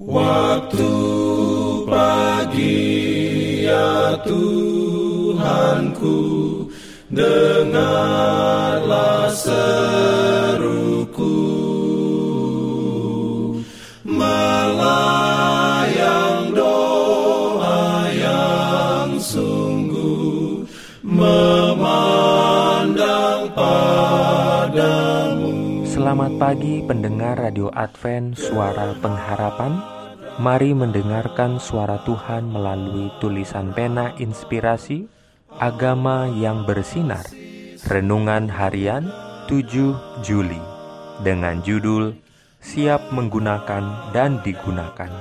Waktu pagi ya Tuhanku Dengarlah seruku Selamat pagi pendengar Radio Advent Suara Pengharapan. Mari mendengarkan suara Tuhan melalui tulisan pena inspirasi Agama yang bersinar. Renungan harian 7 Juli Dengan judul Siap menggunakan dan digunakan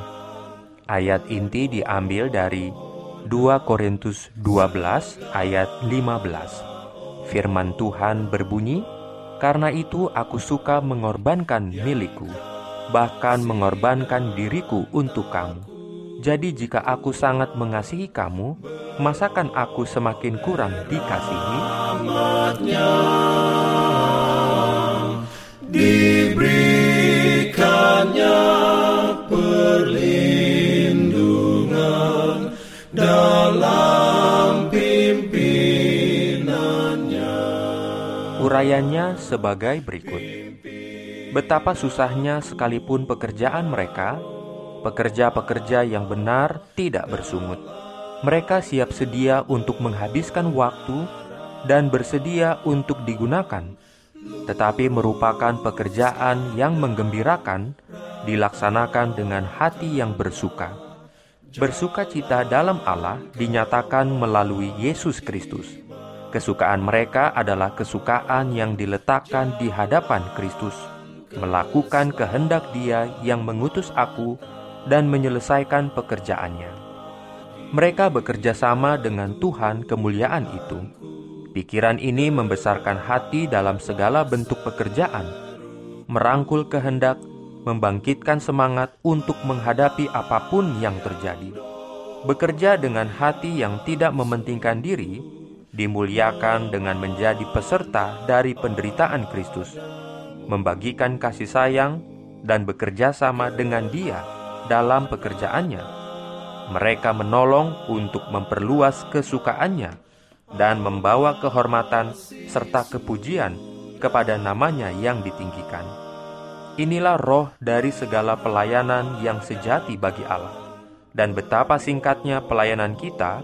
Ayat inti diambil dari 2 Korintus 12 ayat 15 Firman Tuhan berbunyi Karena itu aku suka mengorbankan milikku bahkan mengorbankan diriku untuk kamu. Jadi jika aku sangat mengasihi kamu, masakan aku semakin kurang dikasihi? Urayanya sebagai berikut. Betapa susahnya sekalipun pekerjaan mereka, pekerja-pekerja yang benar tidak bersungut. Mereka siap sedia untuk menghabiskan waktu dan bersedia untuk digunakan, tetapi merupakan pekerjaan yang menggembirakan, dilaksanakan dengan hati yang bersuka. Bersuka cita dalam Allah dinyatakan melalui Yesus Kristus. Kesukaan mereka adalah kesukaan yang diletakkan di hadapan Kristus melakukan kehendak Dia yang mengutus aku dan menyelesaikan pekerjaannya. Mereka bekerja sama dengan Tuhan kemuliaan itu. Pikiran ini membesarkan hati dalam segala bentuk pekerjaan, merangkul kehendak, membangkitkan semangat untuk menghadapi apa pun yang terjadi. Bekerja dengan hati yang tidak mementingkan diri, dimuliakan dengan menjadi peserta dari penderitaan Kristus membagikan kasih sayang, dan bekerja sama dengan Dia dalam pekerjaannya. Mereka menolong untuk memperluas kesukaannya dan membawa kehormatan serta kepujian kepada namanya yang ditinggikan. Inilah roh dari segala pelayanan yang sejati bagi Allah. Dan betapa singkatnya pelayanan kita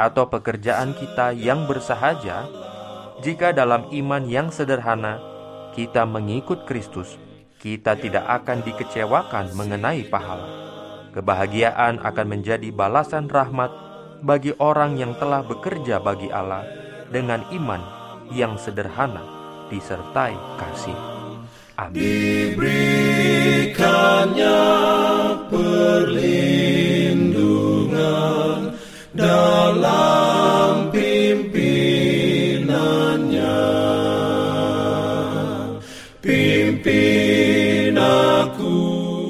atau pekerjaan kita yang bersahaja jika dalam iman yang sederhana kita mengikut Kristus, kita tidak akan dikecewakan mengenai pahala. Kebahagiaan akan menjadi balasan rahmat bagi orang yang telah bekerja bagi Allah dengan iman yang sederhana disertai kasih. Amin.